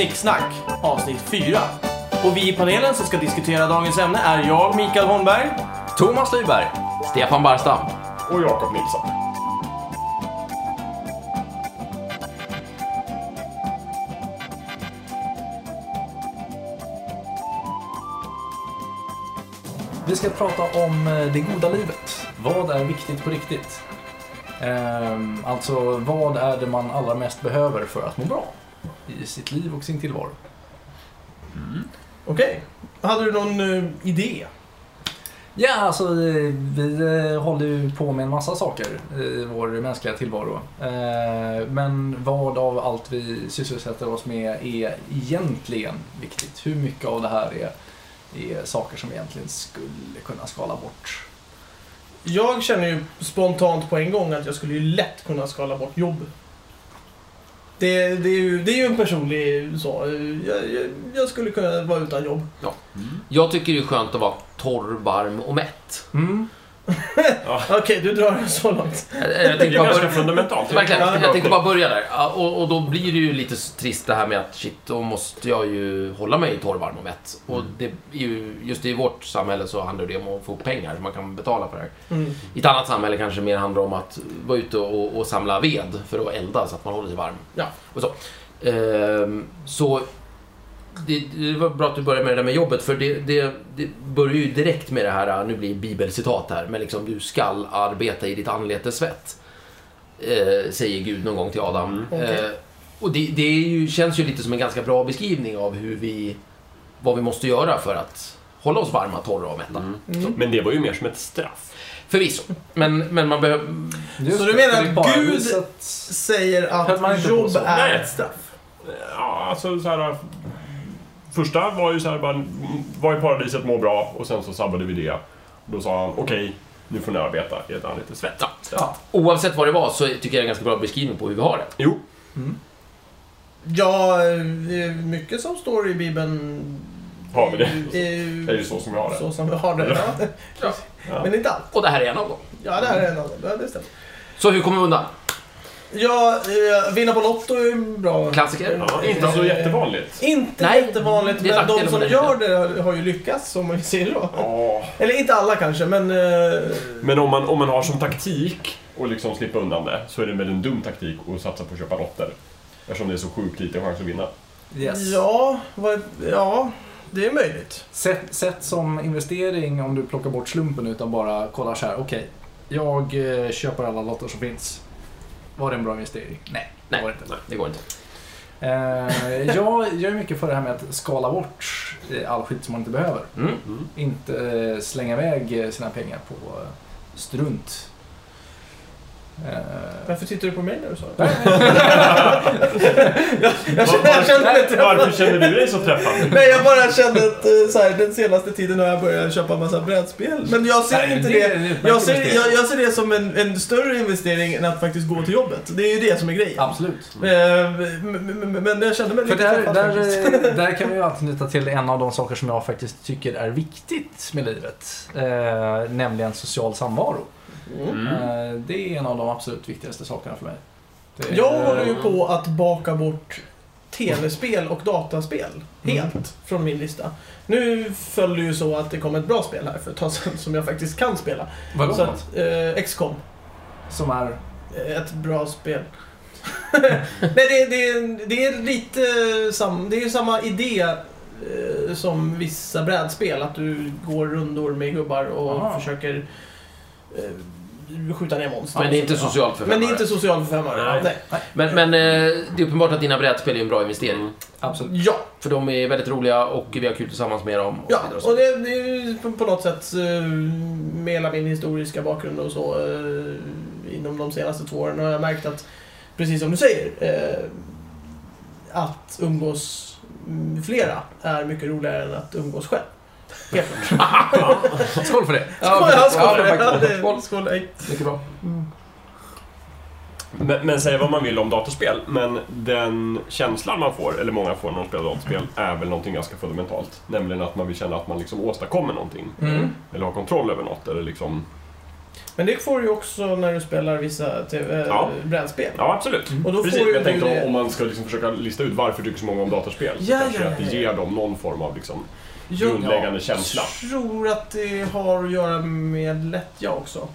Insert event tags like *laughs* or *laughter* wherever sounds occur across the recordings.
Snicksnack avsnitt 4. Och vi i panelen som ska diskutera dagens ämne är jag, Mikael Holmberg. Thomas Lyberg. Stefan Barstam. Och Jakob Nilsson. Vi ska prata om eh, det goda livet. Vad är viktigt på riktigt? Ehm, alltså, vad är det man allra mest behöver för att må bra i sitt liv och sin tillvaro? Okej. Hade du någon eh, idé? Ja, alltså eh, vi eh, håller ju på med en massa saker i vår mänskliga tillvaro. Eh, Men vad av allt vi sysselsätter oss med är egentligen viktigt? Hur mycket av det här är, är saker som egentligen skulle kunna skala bort? Jag känner ju spontant på en gång att jag skulle ju lätt kunna skala bort jobb. Det, det, är, ju, det är ju en personlig så. Jag, jag, jag skulle kunna vara utan jobb. Jag tycker det är skönt att vara torr, varm och mätt. Mm. *laughs* Okej, du drar det så långt. Jag, jag Det är tänkte bara ganska börja, fundamentalt. verkligen, Ja, jag tänkte bara börja där. Ja, Och, och då blir det ju lite trist det här med att shit, då måste jag ju hålla mig torr, varm och mätt. Och det är ju, just i vårt samhälle så handlar det om att få pengar så man kan betala för det här. Mm. I ett annat samhälle kanske det mer handlar om att vara ute och, och samla ved för att elda så att man håller sig varm. Ja. Och så. Ehm, så det, det var bra att du började med det där med jobbet för det, det, det börjar ju direkt med det här, nu blir det bibelcitat här, men liksom du skall arbeta i ditt anletes svett. Eh, säger Gud någon gång till Adam. Okej. Eh, och det, det är ju, känns ju lite som en ganska bra beskrivning av hur vi, vad vi måste göra för att hålla oss varma, torra och mätta. Mm. Men det var ju mer som ett straff. Förvisso. Men, men man behöver... Så du menar att Gud- Säger att på jobb är Nej. ett straff. Ja, alltså så här... Första var ju så här bara, var i paradiset, må bra och sen så sabbade vi det. Då sa han, okej, nu får ni arbeta i ett anletes svett. Ja. Ja. Oavsett vad det var så tycker jag det är en ganska bra beskrivning på hur vi har det. Jo, Ja, det är mycket som står i Bibeln. Har vi det? är det är ju så som vi har det. Så som vi har det, ja. Ja. Ja. *laughs* Men inte allt. Och det här är en av dem. Ja, det här är en av dem. Ja, det stämmer. Så hur kommer vi undan? Ja, eh, vinna på Lotto är en bra. Klassiker? Ja, inte så jättevanligt. Inte Nej, jättevanligt, men de som gör det har- ju lyckats, om man säger så. Ja, Eller inte alla kanske, men... eh, men om man, om man har som taktik att liksom slippa undan det så är det med en dum taktik att satsa på att köpa lotter. Eftersom det är så sjukt liten chans att vinna. Yes. Ja, vad, ja, det är möjligt. Sätt, sätt som investering om du plockar bort slumpen utan bara kollar så här. Okej, jag eh, köper alla lotter som finns. Var det en bra investering? Nej, det var det inte. nej, det går inte. Eh, jag gör mycket för det här med att skala bort eh, all skit som man inte behöver. Mm. Inte eh, slänga iväg eh, sina pengar på strunt. Eh, Varför tittar du på mig när du sa det? *laughs* nej, Jag kände, jag kände mig träffad. Varför känner du dig så träffad? Nej, jag bara kände att eh, så här, den senaste tiden har jag börjat köpa massa brädspel. Men jag ser nej, inte det det. Jag ser, jag, jag ser det som en, en större investering än att faktiskt gå till jobbet. Det är ju det som är grejen. Absolut. Eh, m- m- Men jag kände mig För lite där, träffad där, faktiskt. *laughs* där kan vi ju anknyta till en av de saker som jag faktiskt tycker är viktigt med livet. Eh, nämligen social samvaro. Mm. Eh, det är en av de absolut viktigaste sakerna för mig. Det är- Jag håller ju på att baka bort tv-spel och dataspel helt från min lista. Nu föll det ju så att det kom ett bra spel här för ett tag sedan som jag faktiskt kan spela. Vadå? Så att, eh, XCOM, Som är... eh, ett bra spel. *laughs* Nej, det, det, det är lite sam, det är ju samma idé eh, som vissa brädspel. Att du går rundor med gubbar och Ah. försöker eh, skjuta ner monster. Men det är inte socialt för Men det är inte social för. Nej. Nej. Men, men eh, det är uppenbart att dina brädspel är en bra investering. Absolut. Ja, För de är väldigt roliga och vi har kul tillsammans med dem. Och Ja, och och det, det är ju på, något sätt eh, med hela min historiska bakgrund och så eh, inom de senaste två åren har jag märkt att, precis som du säger, att umgås flera är mycket roligare än att umgås själv. Helt klart. Skål för det! Skål, ja, skål för det. Ja, det. Skål. Skål, nej. Mycket bra. Men, men säga vad man vill om datorspel, men den känslan man får, eller många får när de spelar datorspel, är väl någonting ganska fundamentalt. Nämligen att man vill känna att man liksom åstadkommer någonting. Mm. Eller har kontroll över något, eller liksom Men det får du ju också när du spelar vissa TV, Ja. brädspel. Ja, absolut. Och då Precis, får jag tänkte du om, man ska liksom försöka lista ut varför tycker så många om datorspel. Så Ja, kanske ja, att det ja, ja. ger dem någon form av liksom, Jag grundläggande känsla. tror att det har att göra med lättja också.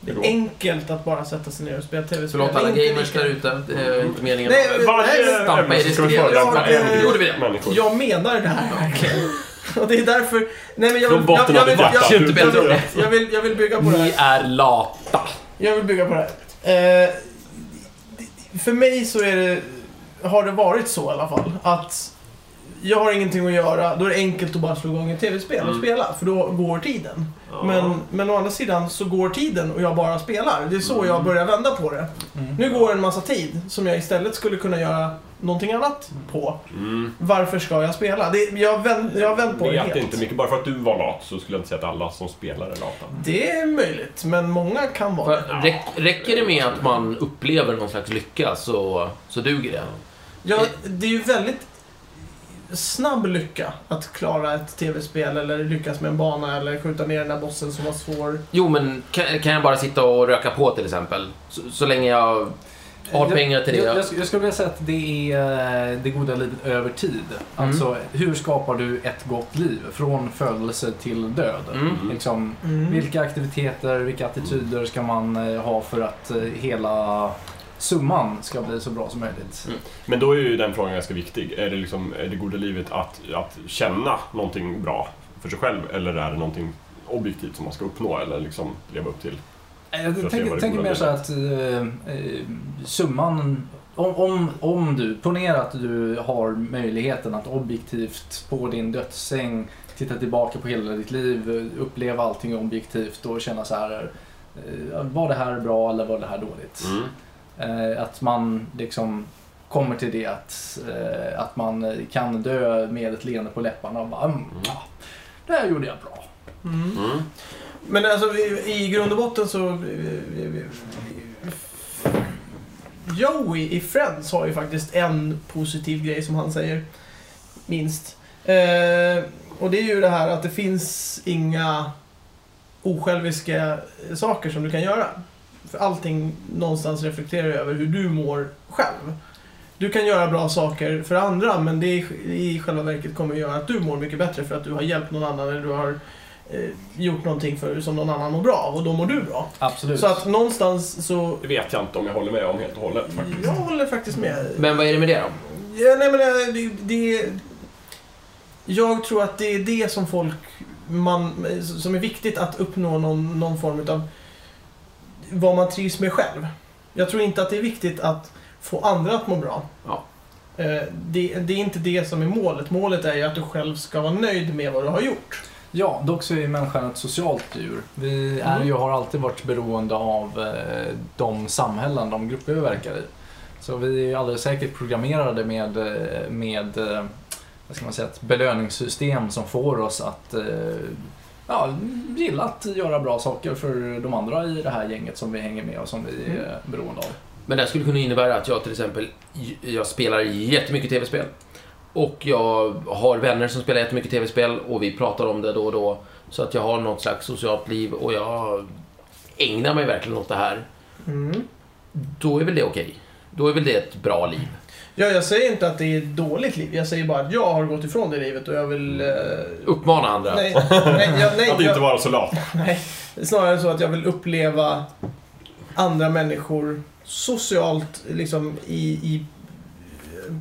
Det är enkelt att bara sätta sig ner och spela tv-spel. Förlåt alla gamers där ute. Det är inte meningen. Nej, Varje stampa i så ska vi det skrevet. förolämpa Ja, en det- grupp gjorde vi det. människor. Jag menar det här verkligen. *laughs* Och det är därför... Nej men jag vill, jag, jag, vill, jag, jag, vill, jag vill bygga på det Ni här. är lata. Jag vill bygga på det här. Eh, för mig så är det, har det varit så i alla fall. Att jag har ingenting att göra. Då är det enkelt att bara slå igång ett tv-spel och Mm. spela. För då går tiden. Ja. Men, men å andra sidan så går tiden och jag bara spelar. Det är så Mm. jag börjar vända på det. Mm. Nu går en massa tid som jag istället skulle kunna göra någonting annat på. Mm. Varför ska jag spela? Det, jag, har vänt, jag har vänt på det helt. inte mycket. Bara för att du var lat så skulle jag inte säga att alla som spelar är lata. Det är möjligt, men många kan vara det. Räck, räcker det med att man upplever någon slags lycka så, så duger det. Ja, det är ju väldigt snabb lycka att klara ett tv-spel eller lyckas med en bana eller skjuta ner den där bossen som var svår. Jo, men kan, kan jag bara sitta och röka på till exempel? Så, så länge jag har Jag- pengar till det. Jag, jag, jag skulle vilja säga att det är eh, det goda livet över tid. Mm. Alltså, hur skapar du ett gott liv? Från födelse till död. Mm. Liksom, Mm. vilka aktiviteter, vilka attityder ska man eh, ha för att eh, hela summan ska bli så bra som möjligt? Mm. Men då är ju den frågan ganska viktig. Är det, liksom, är det goda livet att, att känna någonting bra för sig själv eller är det någonting objektivt som man ska uppnå eller liksom leva upp till? Eh, Jag tänker, tänker mer så att eh, eh, summan... Om, om, om du, ponera att du har möjligheten att objektivt på din dödssäng titta tillbaka på hela ditt liv, uppleva allting objektivt och känna så här eh, Var det här bra eller var det här dåligt? Eh, att man liksom kommer till det att, eh, att man kan dö med ett leende på läpparna och bara mm, ja, det här gjorde jag bra. Mm. Mm. Men alltså i, i grund och botten så... eh, Joey i Friends har ju faktiskt en positiv grej som han säger. Minst. Eh, och det är ju det här att det finns inga osjälviska saker som du kan göra. För allting någonstans reflekterar över hur du mår själv. Du kan göra bra saker för andra men det i, själva verket kommer att göra att du mår mycket bättre för att du har hjälpt någon annan eller du har eh, gjort någonting för, som någon annan mår bra av och då mår du bra. Absolut. Så att någonstans så... Det vet jag inte om jag håller med om helt och hållet faktiskt. Jag håller faktiskt med. Men vad är det med det då? Ja, nej men eh, det, det... Jag tror att det är det som folk... Man, som är viktigt att uppnå någon, någon form av vad man trivs med själv. Jag tror inte att det är viktigt att få andra att må bra. Ja. Eh, Det, det är inte det som är målet. Målet är ju att du själv ska vara nöjd med vad du har gjort. Ja, dock så är människan ett socialt djur. Vi är Mm. ju, har alltid varit beroende av eh, de samhällen, de grupper vi verkar i. Så vi är alldeles säkert programmerade med, eh, med vad ska man säga, ett belöningssystem som får oss att ja, gilla att göra bra saker för de andra i det här gänget som vi hänger med och som vi är Mm. beroende av. Men det här skulle kunna innebära att jag till exempel, jag spelar jättemycket tv-spel. Och jag har vänner som spelar jättemycket tv-spel och vi pratar om det då och då. Så att jag har något slags socialt liv och jag ägnar mig verkligen åt det här. Mm. Då är väl det okej. Då är väl det ett bra liv. Ja, jag säger inte att det är ett dåligt liv. Jag säger bara att jag har gått ifrån det livet och jag vill... Eh, Uppmana andra. nej, *laughs* nej, jag, nej, Att inte jag, vara så lat. *laughs* nej. Snarare så att jag vill uppleva andra människor socialt, liksom i, i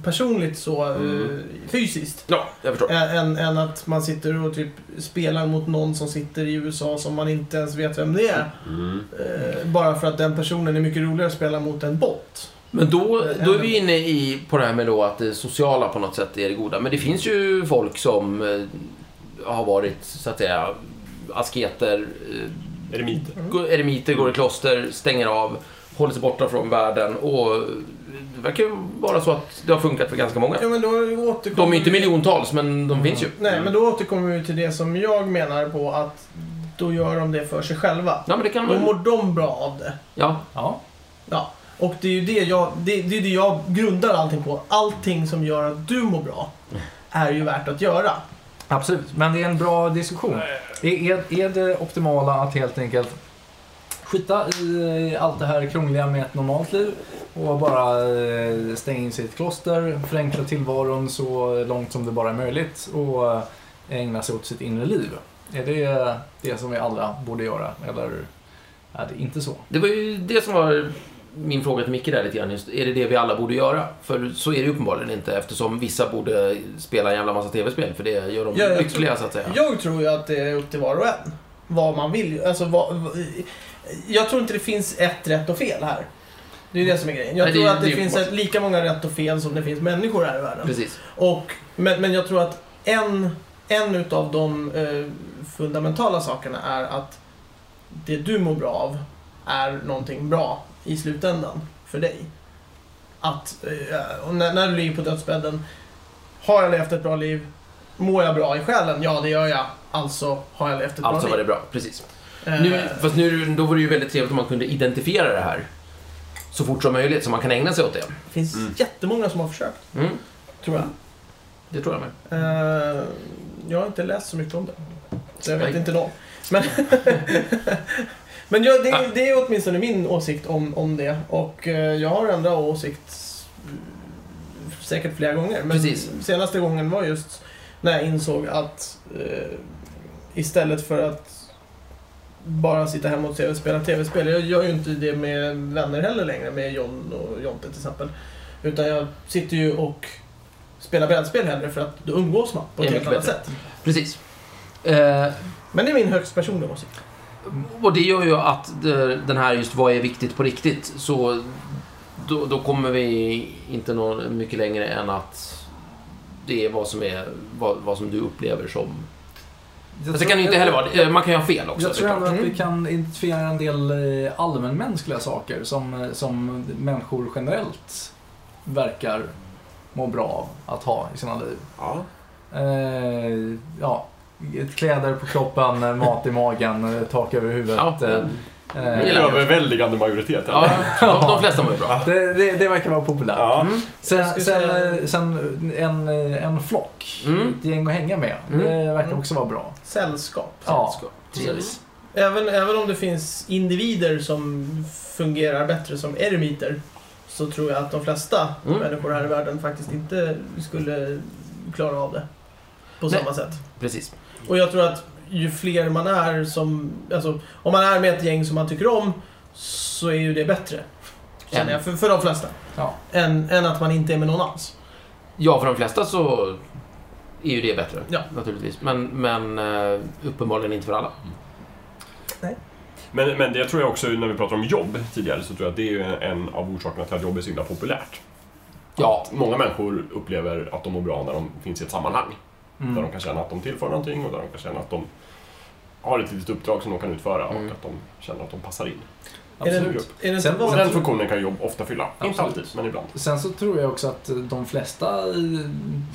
personligt så, Mm. eh, fysiskt. Ja, jag förstår. Än, än att man sitter och typ spelar mot någon som sitter i USA som man inte ens vet vem det är. Mm. Eh, bara för att den personen är mycket roligare att spela mot en bot. Men då, då är vi inne i, på det här med då att det sociala på något sätt är det goda. Men det finns ju folk som eh, har varit, så att säga, asketer, eh, Eremiter. går- eremiter, går i kloster, stänger av, håller sig borta från världen och det verkar ju vara så att det har funkat för ganska många. Ja, men då återkommer De är inte vi- miljontals, men de finns ju. Nej, men då återkommer vi till det som jag menar på att då gör de det för sig själva. Ja, men det kan Då man mår de bra av det. Ja, Ja, Ja. Och det är ju det jag, det, det är det jag grundar allting på. Allting som gör att du mår bra är ju värt att göra. absolut. Men det är en bra diskussion. Är, är, är det optimala att helt enkelt skita i allt det här krångliga med ett normalt liv och bara eh, stänga in sig i ett kloster, förenkla tillvaron så långt som det bara är möjligt och eh, ägna sig åt sitt inre liv. Är det det som vi alla borde göra eller är det inte så? Det var ju det som var min fråga till Micke där lite grann. Just, är det det vi alla borde göra? För så är det ju uppenbarligen inte eftersom vissa borde spela en jävla massa tv-spel för det gör dem Ja, jag lyckliga så att säga. Jag tror ju att det är upp till var och en. Vad man vill. Alltså, vad, jag tror inte det finns ett rätt och fel här. Det är det som är grejen. Jag Nej, det tror att det, det finns ett, lika många rätt och fel som det finns människor här i världen. Precis. Och, men, men jag tror att en, en utav de eh, fundamentala sakerna är att det du mår bra av är någonting bra i slutändan för dig. Att, eh, när, när du ligger på dödsbädden, har jag levt ett bra liv? Mår jag bra i själen? Ja, det gör jag. Alltså har jag levt ett Alltså bra var liv. det bra. Precis. Eh, Nu, fast nu, då vore det ju väldigt trevligt om man kunde identifiera det här så fort som möjligt så man kan ägna sig åt det. det finns Mm. jättemånga som har försökt, Mm, tror jag. det tror jag med. Eh, jag har inte läst så mycket om det. Så jag vet Nej. inte någon. Men, *laughs* men ja, det, Ah. det är åtminstone min åsikt om, om det. Och eh, jag har ändrat åsikt säkert flera gånger. Men Precis. senaste gången var just när jag insåg att eh, istället för att bara sitta hemma och TV spela tv-spel. Jag gör ju inte det med vänner heller längre, med John och Jonte till exempel. Utan jag sitter ju och spelar brädspel hellre för att då umgås man på ett är helt annat sätt. Precis. Eh, Men det är min högst personliga åsikt. Och det gör ju att det, den här just vad är viktigt på riktigt så då, då kommer vi inte nå mycket längre än att det är vad som är vad, vad som du upplever som... Fast det kan ju inte heller vara, eh, man kan ju ha fel också. Jag tror det ändå att vi kan identifiera en del eh, allmänmänskliga saker som, eh, som människor generellt verkar må bra av att ha i sina liv. Ja. Eh, ja, kläder på kroppen, eh, mat i magen, eh, tak över huvudet. Ja. En eh, det. överväldigande majoritet. Ja, de, de flesta mår ju bra. det, det, det verkar vara populärt. Ja. Mm. Sen, sen, sen en, en flock, Mm. ett gäng att hänga med. Mm. Det verkar Mm. också vara bra. Sällskap. Ja, Sällskap. precis. Även, även om det finns individer som fungerar bättre som eremiter så tror jag att de flesta Mm. människor här i världen faktiskt inte skulle klara av det på Nej. samma sätt. Precis. Och jag tror att ju fler man är som... Alltså, om man är med ett gäng som man tycker om så är ju det bättre. Känner Än. jag, för, för de flesta. Ja. Än, än att man inte är med någon alls. Ja, för de flesta så är ju det bättre. Ja. Naturligtvis. Men, men eh, uppenbarligen inte för alla. Men, men det tror jag också, när vi pratar om jobb tidigare, så tror jag att det är ju en av orsakerna till att jobb är så himla populärt. Ja. Att många människor upplever att de mår bra när de finns i ett sammanhang. Där Mm. de kan känna att de tillför någonting och där de kan känna att de har ett litet uppdrag som de kan utföra Mm. och att de känner att de passar in. Är det, Absolut. är det inte Sen- Och den funktionen kan jobb ofta fylla. Inte Absolut. alltid, men ibland. Sen så tror jag också att de flesta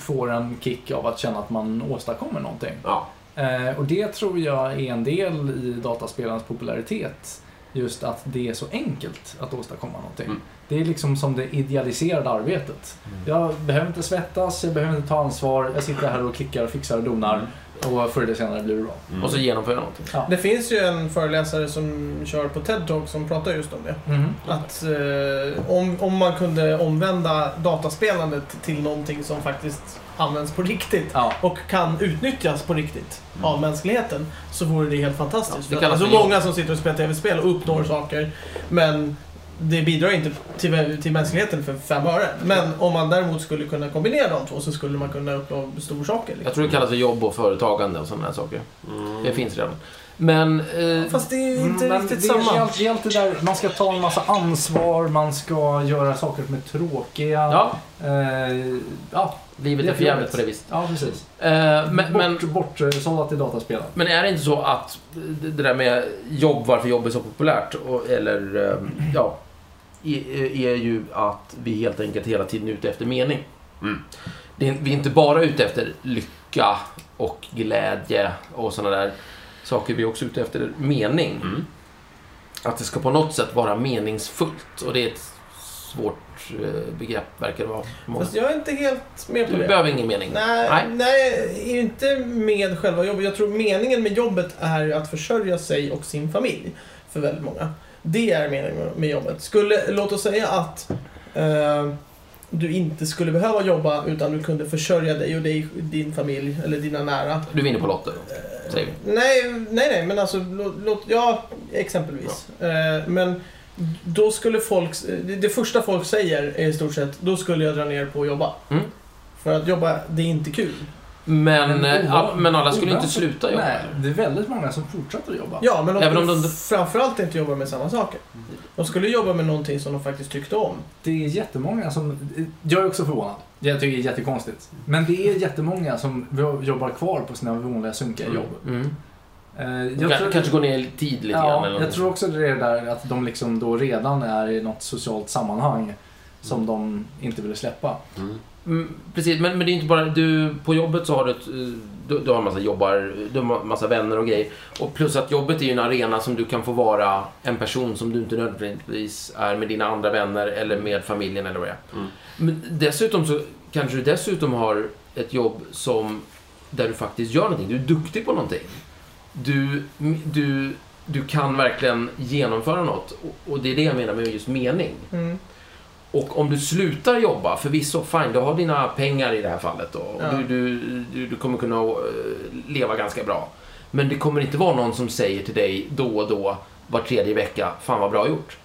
får en kick av att känna att man åstadkommer någonting. Ja. Eh, och det tror jag är en del i dataspelarnas popularitet. Just att det är så enkelt att åstadkomma någonting. Mm. Det är liksom som det idealiserade arbetet. Jag behöver inte svettas, jag behöver inte ta ansvar. Jag sitter här och klickar, fixar och donar. Och förr eller senare blir det bra. Mm. Och så genomför jag någonting. Det finns ju en föreläsare som kör på TED Talk som pratar just om det. Mhm. Att eh, om, om man kunde omvända dataspelandet till någonting som faktiskt används på riktigt Ja. och kan utnyttjas på riktigt av mänskligheten så vore det helt Ja, fantastiskt. det kallas att det är så jobb. många som sitter och spelar tv-spel och uppnår saker men det bidrar inte till, till mänskligheten för fem öre. Men om man däremot skulle kunna kombinera de två så skulle man kunna uppnå stora saker. Jag Liksom. tror det kallas för jobb och företagande och sådana här saker. Mm. Det finns redan. Men... Eh, Fast det är ju inte Mm, Men riktigt det är, samma. allt- det där, man ska ta en massa ansvar, man ska göra saker som är tråkiga. ja, Eh, ja, livet är för jävligt på det viset. ja precis. Eh, men, men, Bort, bort, sållat i dataspelen. men är det inte så att det det där med jobb, varför jobb är så populärt, och, eller eh, ja, är, är ju att vi helt enkelt hela tiden är ute efter mening. Mm. Det är, vi är inte bara ute efter lycka och glädje och sådana där saker. Vi är också ute efter mening. Mm. Att det ska på något sätt vara meningsfullt. Och det är ett svårt eh, begrepp, verkar det vara. Fast jag är inte helt med på Du det. behöver ingen mening. Nej, Nej. nej, är inte med själva jobbet. Jag tror meningen med jobbet är att försörja sig och sin familj. för väldigt många. Det är meningen med- med jobbet. Skulle, låt oss säga att eh, du inte skulle behöva jobba utan du kunde försörja dig och dig, din familj eller dina nära. Du vinner på lotter. Säger vi. Nej, nej, nej, men alltså, låt, ja, exempelvis. Eh, men då skulle folk, det, det första folk säger är i stort sett, då skulle jag dra ner på att jobba. Mm. För att jobba, det är inte kul. Men, Men eh, men alla skulle inte sluta jobba. Nej, det är väldigt många som fortsätter att jobba. Ja, men de Även om de- framförallt inte jobba med samma saker. De skulle jobba med någonting som de faktiskt tyckte om. Det är jättemånga som... Jag är också förvånad. Jag tycker det är jättekonstigt. Men det är jättemånga som jobbar kvar på sina vanliga sunkiga Mm. jobb. Mm. Eh, Jag tror, Kanske gå ner i tid lite grann. ja, Eller jag något. tror också det är där att de liksom då redan är i något socialt sammanhang som de inte vill släppa. Mm, precis, men, men det är inte bara... Du, på jobbet så har du ett... eh, Du, du har en massa jobbar, du har massa vänner och grejer. Och plus att jobbet är ju en arena som du kan få vara en person som du inte nödvändigtvis är med dina andra vänner eller med familjen eller vad det är. Mm. Men dessutom så kanske du dessutom har ett jobb som där du faktiskt gör någonting. Du är duktig på någonting. Du, du, du kan verkligen genomföra något. Och, och det är det jag menar med just mening. Mm. Och om du slutar jobba, förvisso, fine, du har dina pengar i det här fallet då. Och Ja. du, du, du, du kommer kunna eh, leva ganska bra. Men det kommer inte vara någon som säger till dig då och då, var tredje vecka, fan vad bra gjort.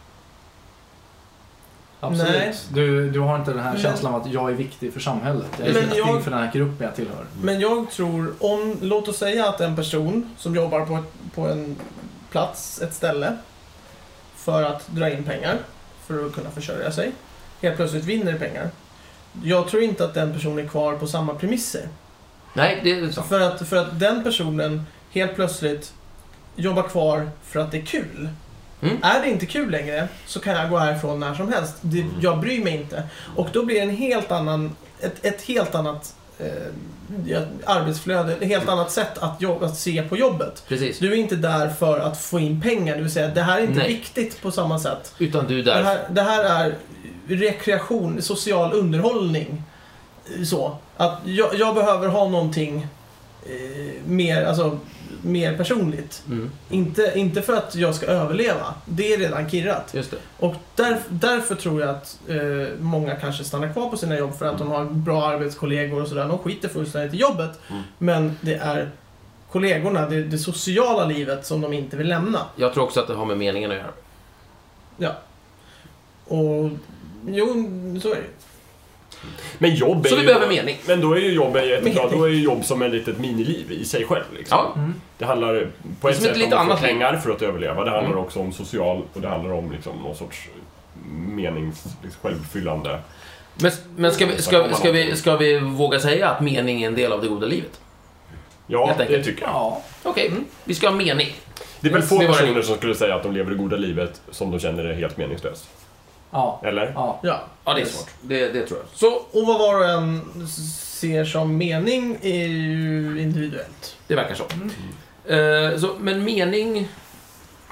Absolut. Nej. Du, du har inte den här Men- känslan av att jag är viktig för samhället. Jag är Men viktig jag- för den här gruppen jag tillhör. Men jag tror, om, låt oss säga att en person som jobbar på, ett, på en plats, ett ställe, för att dra in pengar, för att kunna försörja sig, helt plötsligt vinner pengar. Jag tror inte att den personen är kvar på samma premisser. Nej, det är så. För att, för att den personen helt plötsligt jobbar kvar för att det är kul. Mm. Är det inte kul längre så kan jag gå härifrån när som helst. Det, jag bryr mig inte. Och då blir det en helt annan, ett, ett helt annat eh, arbetsflöde, ett helt annat sätt att, jobba, att se på jobbet. Precis. Du är inte där för att få in pengar, det vill säga det här är inte Nej. viktigt på samma sätt. Utan du är Det där. här, det här är rekreation, social underhållning. Så. Att jag, jag behöver ha någonting eh, mer, alltså, mer personligt. Mm, Inte, inte för att jag ska överleva. Det är redan kirrat. Och där, därför tror jag att eh, många kanske stannar kvar på sina jobb för att de har bra arbetskollegor och sådär. De skiter fullständigt i jobbet. Mm. Men det är kollegorna, det, det sociala livet som de inte vill lämna. Jag tror också att det har med meningen att göra. Och jo, så är det. Men jobb är Så vi ju... behöver mening. Men då är ju jobb, jättebra, Mening. då är ju jobb som ett litet miniliv i sig själv. Liksom. Ja, Mm. Det handlar på ett sätt om att annat få pengar för att överleva. Det handlar Mm. också om social och det handlar om liksom någon sorts menings... Liksom, självuppfyllande. men, men ska, vi, ska, ska, vi, ska vi våga säga att mening är en del av det goda livet? Ja, det tycker jag. Ja. Okej, vi ska ha mening. Det är väl Det få personer som skulle säga att de lever det goda livet som de känner är helt meningslöst. Ja. Eller? ja. Ja. Ja, det är svårt. Det, det tror jag. Så, Och vad var och en ser som mening är ju individuellt. det verkar så. Mm. Eh, så men mening...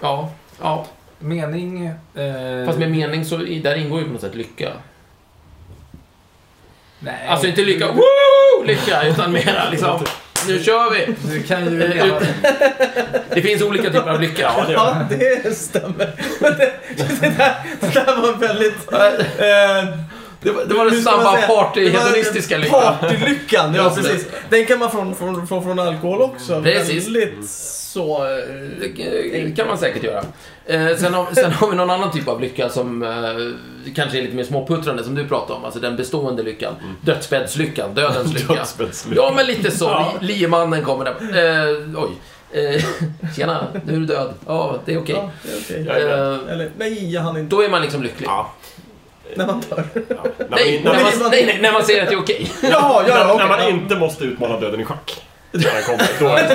Ja, ja. Mening... Eh, Fast med mening så där ingår ju på något sätt lycka. Nej. Alltså inte lycka, *laughs* woo, lycka, utan mera liksom, nu kör vi! Du kan ju... Ut- Det finns olika typer av lycka. Ja, det Ja, det stämmer. Det, det, där, det där var väldigt... Eh, Det var, det var den snabba party-hedonistiska lyckan. Partylyckan, ja precis. Den kan man från, från, från, från alkohol också. Precis. Väldigt så... eh, Det kan man säkert göra. Eh, sen, har, sen har vi någon annan typ av lycka som eh, kanske är lite mer småputtrande, som du pratade om. Alltså den bestående lyckan. Dödsbäddslyckan, dödens lycka. Dödsbäddslycka. Ja, men lite så. Ja. Li- Liemannen kommer där. Eh, oj. Eh, tjena, nu är du död. Ja, det är okej. Ja, är okej. Jajamän. Eh, Eller, nej, jag hann inte. då är man liksom lycklig. Ja. När man dör. Ja. När, man, Nej, när, när man, nej, nej, när man säger att det är okej. *laughs* Jaha, ja, när, okej. när man inte måste utmana döden i schack. När den kommer, då är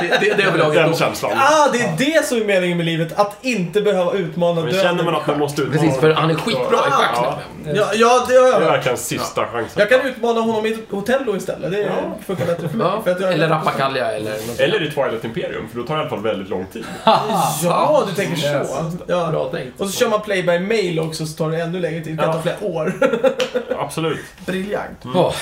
Det, det, det är den känslan. Ah, det är det som är meningen med livet. Att inte behöva utmana Men döden. känner man att man måste utmana Precis, för han är skitbra i schack. Ja. Ja, ja det gör Det är jag. verkligen sista chansen. Jag kan utmana honom i ett hotell då istället. Det Ja. funkar bättre för mig. Ja, För att jag eller Rappakalja eller något Eller i Twilight Imperium, för då tar det i alla fall väldigt lång tid. *laughs* Ja, du tänker Yes. så. Ja. Bra tänkt. Och så kör man play by mail också så tar det ännu längre tid. Det kan Ja. ta flera år. Absolut. *laughs* Briljant. Åh,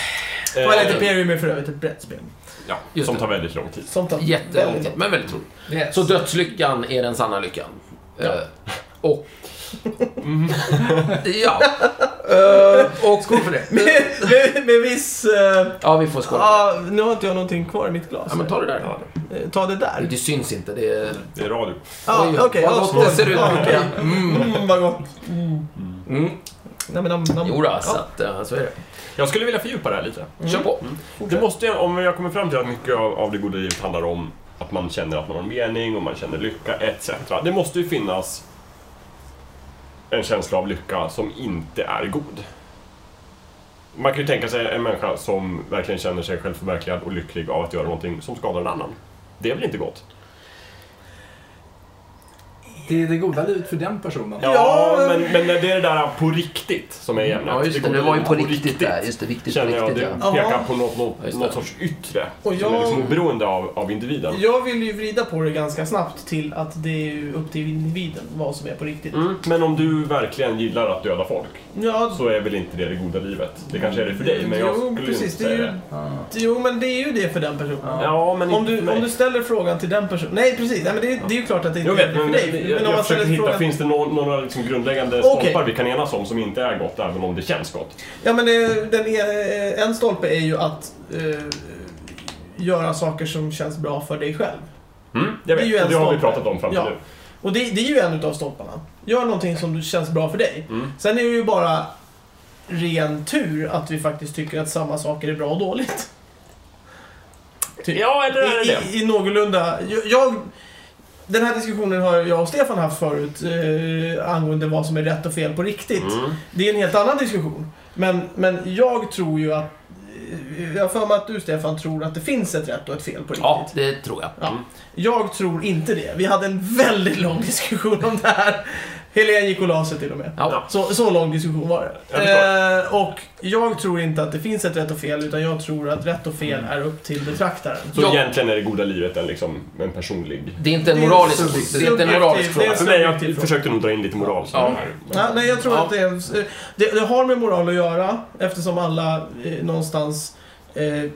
Twilight Eh, Imperium är för övrigt ett brettspel. Ja, Just som det. tar väldigt lång tid. Som tar jättelång tid, men väldigt roligt. Yes. Så dödslyckan är den sanna lyckan. Eh, och... *laughs* ja. Eh, och... Skål för det. med, med, med viss... eh, Ja, vi får skåla. ah, nu har inte jag någonting kvar i mitt glas. Ja, men ta det där. Eh, Ta det där. Det syns inte. Det är... Det är radio. Ah, Oj, Okej, vad ja, gott det ser ut. Ja, okej. Mm. Mm, vad gott. Mm. Nej, men, nam, nam. Jo då, så Ja. att, eh, så är det. Jag skulle vilja fördjupa det här lite. Kör på. Det måste, om jag kommer fram till att mycket av, av det goda livet handlar om att man känner att man har en mening och man känner lycka etc. Det måste ju finnas en känsla av lycka som inte är god. Man kan ju tänka sig en människa som verkligen känner sig självförverkligad och lycklig av att göra någonting som skadar en annan. Det är väl inte gott? Det är det goda livet för den personen. Ja, Ja, men, men det är det där på riktigt som är ämnet. Ja, just det. Det var ju på riktigt där. Just det, viktigt på Känner jag, riktigt, det ja. pekar på något, något, det. något sorts yttre. Och Som är jag- liksom oberoende av, av individen. Jag vill ju vrida på det ganska snabbt till att det är upp till individen vad som är på riktigt. Mm, men om du verkligen gillar att döda folk Ja, så är väl inte det det goda livet. Det kanske är det för dig, men jag jo, skulle precis. inte Det säga ju, det. Jo, men det är ju det för den personen. Ja, men Om du, om du ställer frågan till den personen... Nej, precis. Nej, men det, det är ju klart att det inte Jag är det för men, dig. Jag, om jag försöker hitta, frågan... finns det några, några liksom grundläggande Okej. stolpar vi kan enas om som inte är gott, även om det känns gott? Ja, men det, den är, en stolpe är ju att eh, göra saker som känns bra för dig själv. Mm, jag Det är vet, ju en och det har vi pratat om fram till Ja. nu. Och det, det är ju en utav stolparna. Gör någonting som känns bra för dig. Mm. Sen är det ju bara ren tur att vi faktiskt tycker att samma saker är bra och dåligt. Typ. Ja, eller är det I, det? i, i någorlunda... Jag, jag, den här diskussionen har jag och Stefan haft förut eh, angående vad som är rätt och fel på riktigt. Mm. Det är en helt annan diskussion. Men, men jag tror ju att... eh, Jag har för mig att du Stefan tror att det finns ett rätt och ett fel på riktigt. Ja, det tror jag. Ja. Jag tror inte det. Vi hade en väldigt lång *laughs* diskussion om det här. Helene gick och la sig till och med. Ja. Så, så lång diskussion var Jag det. förstår. Eh, och jag tror inte att det finns ett rätt och fel, utan jag tror att rätt och fel är upp till betraktaren. Så Ja. egentligen är det goda livet en, liksom, en personlig... Det är inte en Det är moralisk, subjektivt. det är inte en moralisk Det är fråga. För mig, jag försökte nog dra in lite moral. Ja. här. Ja, nej, jag tror Ja. att det, är, det, det har med moral att göra, eftersom alla eh, någonstans... Eh,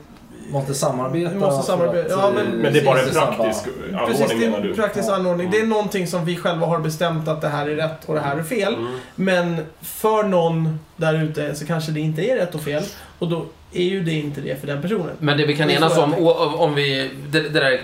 Måste samarbeta. Måste samarbeta. för att, Ja, men- Men det är bara en praktisk precis, anordning det är en praktisk anordning. Det är någonting som vi själva har bestämt att det här är rätt och det här är fel. Mm. Men för någon där ute så kanske det inte är rätt och fel. Och då är ju det inte det för den personen. Men det vi kan enas om, om vi... Det, det där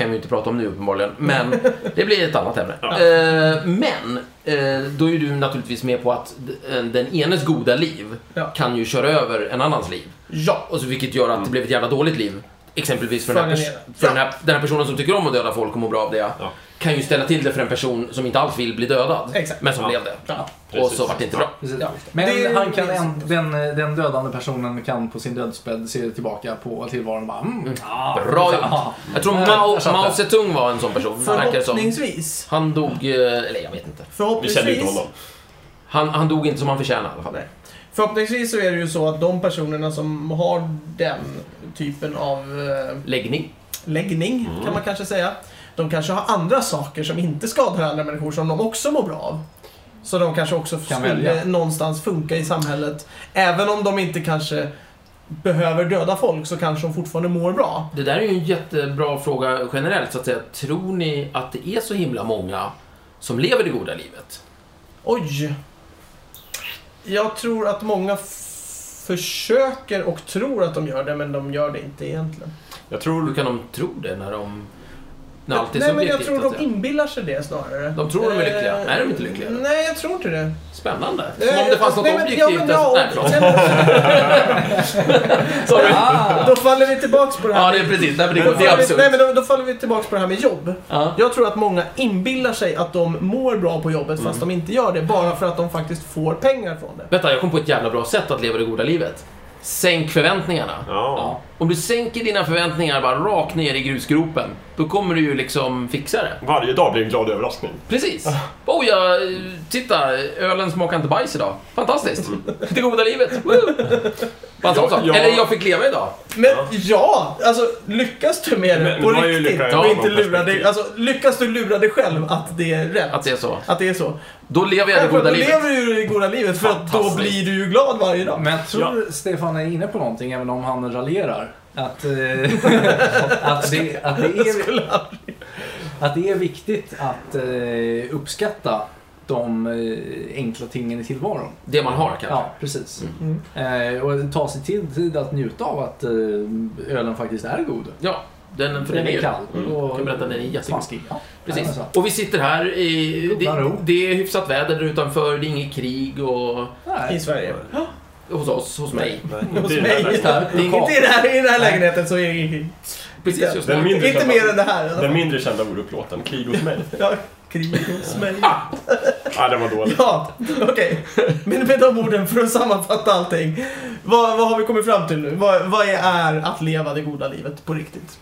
kan vi ju inte prata om nu uppenbarligen, men *laughs* det blir ett annat ämne. Ja. Eh, men, eh, då är du naturligtvis med på att d- den enes goda liv Ja. kan ju köra över en annans liv. Ja. Och så, vilket gör att det blev ett jävla dåligt liv. Exempelvis för, den, här, för Ja. den, här, den här personen som tycker om att döda folk och mår bra av det. Ja. Kan ju ställa till det för en person som inte alls vill bli dödad. Exakt. Men som Ja. blev det. Ja. Och så vart det inte bra. Men Det- han kan en, den, den dödande personen kan på sin dödsbädd se tillbaka på tillvaron och bara mm, ah, Bra gjort. ja. Jag tror Mao. Mao Zedong var en sån person. som. Förhoppningsvis. Han dog, eh, eller jag vet inte. Vi Förhoppningsvis. känner ju inte honom. Han, han dog inte som han förtjänade i alla fall. Nej. Förhoppningsvis så är det ju så att de personerna som har den typen av eh, Läggning. läggning, Mm. kan man kanske säga. De kanske har andra saker som inte skadar andra människor som de också mår bra av. Så de kanske också Kan skulle välja. någonstans funka i samhället. Även om de inte kanske behöver döda folk så kanske de fortfarande mår bra. Det där är ju en jättebra fråga generellt, så att säga. Tror ni att det är så himla många som lever det goda livet? Oj! Jag tror att många försöker och tror att de gör det, men de gör det inte egentligen. Jag Hur tror... kan de tro det när de... När allt är Nej, men jag tror de säga? inbillar sig det snarare. De tror de är lyckliga. Eh, Nej, de är inte lyckliga. Nej, jag tror inte det. Spännande. Som Eh, om det fanns något nej, men- objektivt. Ja, men, ja, Nej, förlåt. nej, *laughs* Sorry. Ah, Då faller vi tillbaks på det här Ja, det är precis. Nej, men det, går- det är faller vi- absurt. Nej, men då, då faller vi tillbaks på det här med jobb. Ja. Jag tror att många inbillar sig att de mår bra på jobbet Mm. fast de inte gör det. Bara för att de faktiskt får pengar från det. Vänta, jag kom på ett jävla bra sätt att leva det goda livet. Sänk förväntningarna. Ja. Om du sänker dina förväntningar bara rakt ner i grusgropen, då kommer du ju liksom fixa det. Varje dag blir en glad överraskning. Precis. Oh, ja, titta, ölen smakar inte bajs idag. Fantastiskt. *laughs* Det goda livet. Woo! Bara en sån Ja, sak. ja. Eller jag fick leva idag. Men ja, alltså lyckas du med det Men på ju riktigt och inte lura dig, perspektiv. alltså lyckas du lura dig själv att det är rätt? Att det är så. Att det är så. Då lever jag det Självklart, goda då livet. lever du det goda livet för att då Fantastiskt. blir du ju glad varje dag. Men jag tror Stefan är inne på någonting även om han raljerar. Att, eh, *laughs* att, det, att det är... att det är viktigt att eh, uppskatta de eh, enkla tingen i tillvaron. Det man har kanske. Ja, precis. Mm. Eh, och ta sig tid, tid att njuta av att eh, ölen faktiskt är god. Ja, den, för Den är ju- kall. Mm. och Jag kan berätta, den är jättegod. smaskig. Ja, Precis. Och vi sitter här i... Det, det är hyfsat väder där utanför, det är inget krig och... Nej. I Sverige. Hos oss, hos mig. Hos Det är mig. det Där, Inte i den här, i den här lägenheten så är det Precis, just Den nu. mindre Inte kända- mer än det här. i alla fall. Den mindre kända Orup-låten, Krig hos mig. Ja, krig hos mig. Ja, den var dålig. Ja, okej. Men med de orden, för att sammanfatta allting. Vad, vad har vi kommit fram till nu? Vad, vad är att leva det goda livet på riktigt?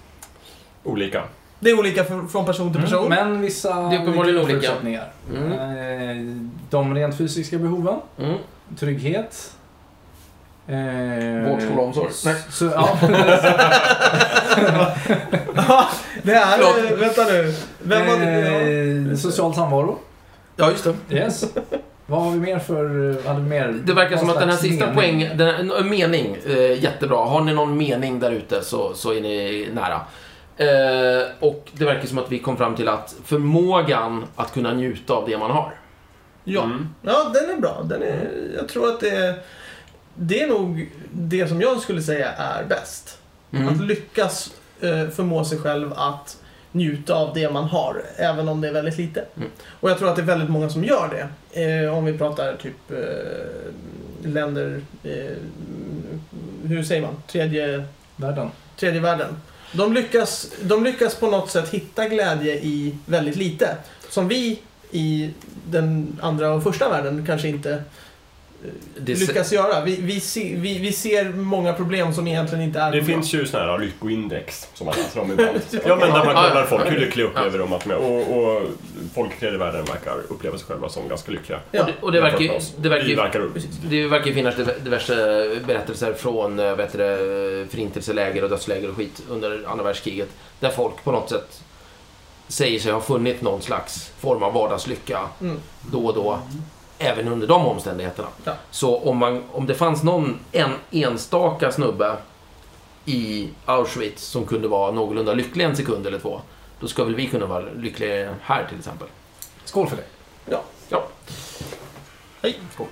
Olika. Det är olika från person till person. Mm, men vissa Det är uppenbarligen olika. förutsättningar. Mm. Eh, de rent fysiska behoven, Mm. trygghet. Eh, Vård, skola, omsorg. Nej. Så, ja, *laughs* det är... Förlåt. Vänta nu. Vem var det? eh, social samvaro. Ja, just det. Yes. Vad har vi mer för... Hade vi mer, Det verkar som att den här sista mening? poängen, den, mening, eh, jättebra. Har ni någon mening där ute så, så är ni nära. Eh, och det verkar som att vi kom fram till att förmågan att kunna njuta av det man har. Ja. Mm. ja, den är bra. Den är, jag tror att det är, det är nog det som jag skulle säga är bäst. Att Mm. lyckas eh, förmå sig själv att njuta av det man har, även om det är väldigt lite. Mm. Och jag tror att det är väldigt många som gör det. Eh, om vi pratar typ eh, länder, hur säger man, tredje, Världen. tredje världen. De lyckas, de lyckas på något sätt hitta glädje i väldigt lite. Som vi i den andra och första världen kanske inte lyckas göra. Vi, vi, se, vi, vi ser många problem som egentligen inte är Det problem. finns ju sådana här lyckoindex som man läser om ibland. *laughs* Ja, men där man kollar folk, hur lyckliga upplever de att de är. Och, och folk i tredje världen verkar uppleva sig själva som ganska lyckliga. Ja. och det, och det verkar ju... Det verkar ju verkar, det verkar finnas diver- diverse berättelser från eh, vet du, förintelseläger och dödsläger och skit under andra världskriget. Där folk på något sätt säger sig ha funnit någon slags form av vardagslycka Mm. då och då. Även under de omständigheterna. Ja. Så om, man, om det fanns någon en, enstaka snubbe i Auschwitz som kunde vara någorlunda lycklig en sekund eller två. Då ska väl vi kunna vara lyckliga här till exempel. Skål för det. Ja. Ja. Hej. Skål.